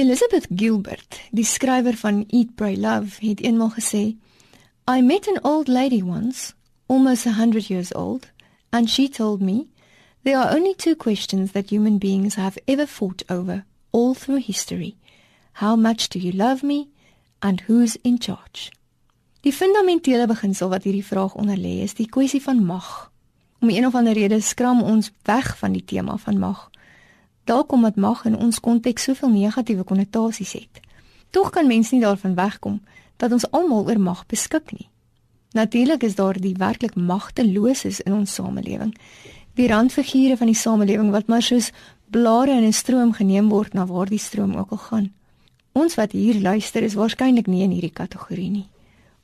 Elizabeth Gilbert, die skrywer van Eat Pray Love, het eendag gesê, "I met an old lady once, almost a 100 years old, and she told me there are only two questions that human beings have ever fought over all through history. How much do you love me and who's in charge?" Die fundamentele beginsel wat hierdie vraag onderlê is die kwessie van mag. Om een of ander rede skram ons weg van die tema van mag dalk omdat mag in ons konteks soveel negatiewe konnotasies het. Tog kan mens nie daarvan wegkom dat ons almal oor mag beskik nie. Natuurlik is daar die werklik magteloses in ons samelewing. Die randfigure van die samelewing wat maar soos blare in 'n stroom geneem word na waar die stroom ook al gaan. Ons wat hier luister is waarskynlik nie in hierdie kategorie nie.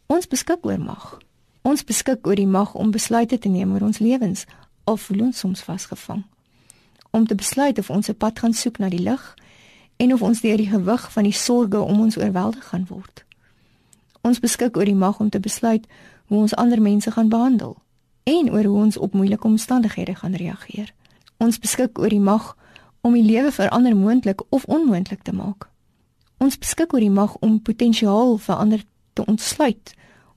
Ons beskik oor mag. Ons beskik oor die mag om besluite te neem oor ons lewens of voel ons soms vasgevang om te besluit of ons 'n pad gaan soek na die lig en of ons deur die gewig van die sorges om ons oorweldig gaan word. Ons beskik oor die mag om te besluit hoe ons ander mense gaan behandel en oor hoe ons op moeilike omstandighede gaan reageer. Ons beskik oor die mag om die lewe vir ander moontlik of onmoontlik te maak. Ons beskik oor die mag om potensiaal vir ander te ontsluit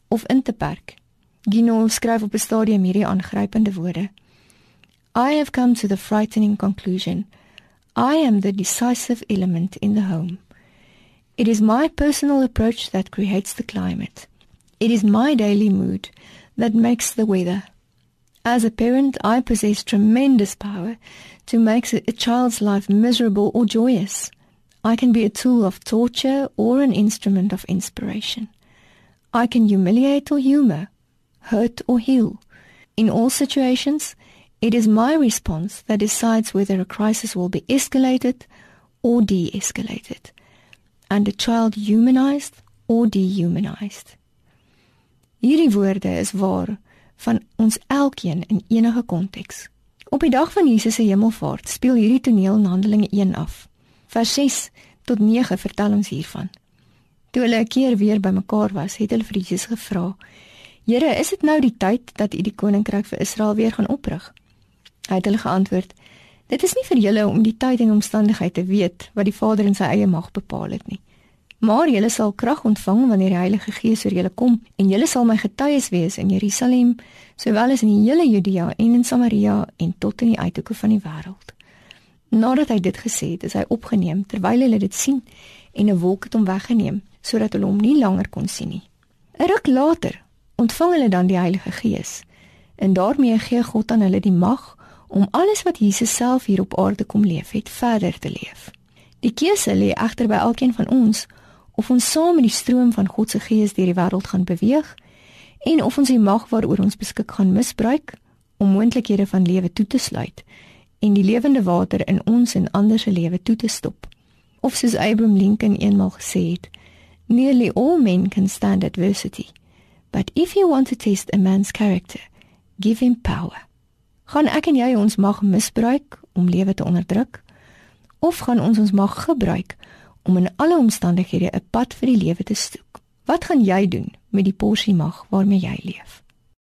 of in te perk. Gino skryf op 'n stadium hierdie aangrypende woorde. I have come to the frightening conclusion I am the decisive element in the home. It is my personal approach that creates the climate. It is my daily mood that makes the weather. As a parent, I possess tremendous power to make a child's life miserable or joyous. I can be a tool of torture or an instrument of inspiration. I can humiliate or humor, hurt or heal. In all situations, It is my response that decides whether a crisis will be escalated or de escalated, and a child humanized or dehumanized. Hierdie woorde is waar van ons elkeen in enige konteks. Op die dag van Jesus se hemelvaart speel hierdie toneel in Handelinge 1 af. Vers 6 tot 9 vertel ons hiervan. Toe hulle 'n keer weer bymekaar was, het hulle vir Jesus gevra: "Here, is dit nou die tyd dat U die koninkryk vir Israel weer gaan oprig?" Hy het hulle geantwoord: Dit is nie vir julle om die tyd en omstandigheid te weet wat die Vader in sy eie mag bepaal het nie. Maar julle sal krag ontvang wanneer die Heilige Gees oor julle kom en julle sal my getuies wees in Jerusalem, sowel as in die hele Judea en in Samaria en tot in die uithoeke van die wêreld. Nadat hy dit gesê het, is hy opgeneem terwyl hulle dit sien en 'n wolk het hom weggeneem sodat hulle hom nie langer kon sien nie. 'n Ruk later ontvang hulle dan die Heilige Gees en daarmee gee God aan hulle die mag om alles wat Jesus self hier op aarde kom leef het verder te leef. Die keuse lê egter by elkeen van ons of ons saam met die stroom van God se gees deur die wêreld gaan beweeg en of ons die mag waaroor ons beskik gaan misbruik om moontlikhede van lewe toe te sluit en die lewende water in ons en ander se lewe toe te stop. Of soos Abraham Lincoln eenmaal gesê het, nearly all men can stand adversity, but if you want to test a man's character, give him power gaan ek en jy ons mag misbruik om lewe te onderdruk? Of gaan ons ons mag gebruik om in alle omstandighede 'n pad vir die lewe te soek wat gaan jy doen met die porsie mag waarmee jy leef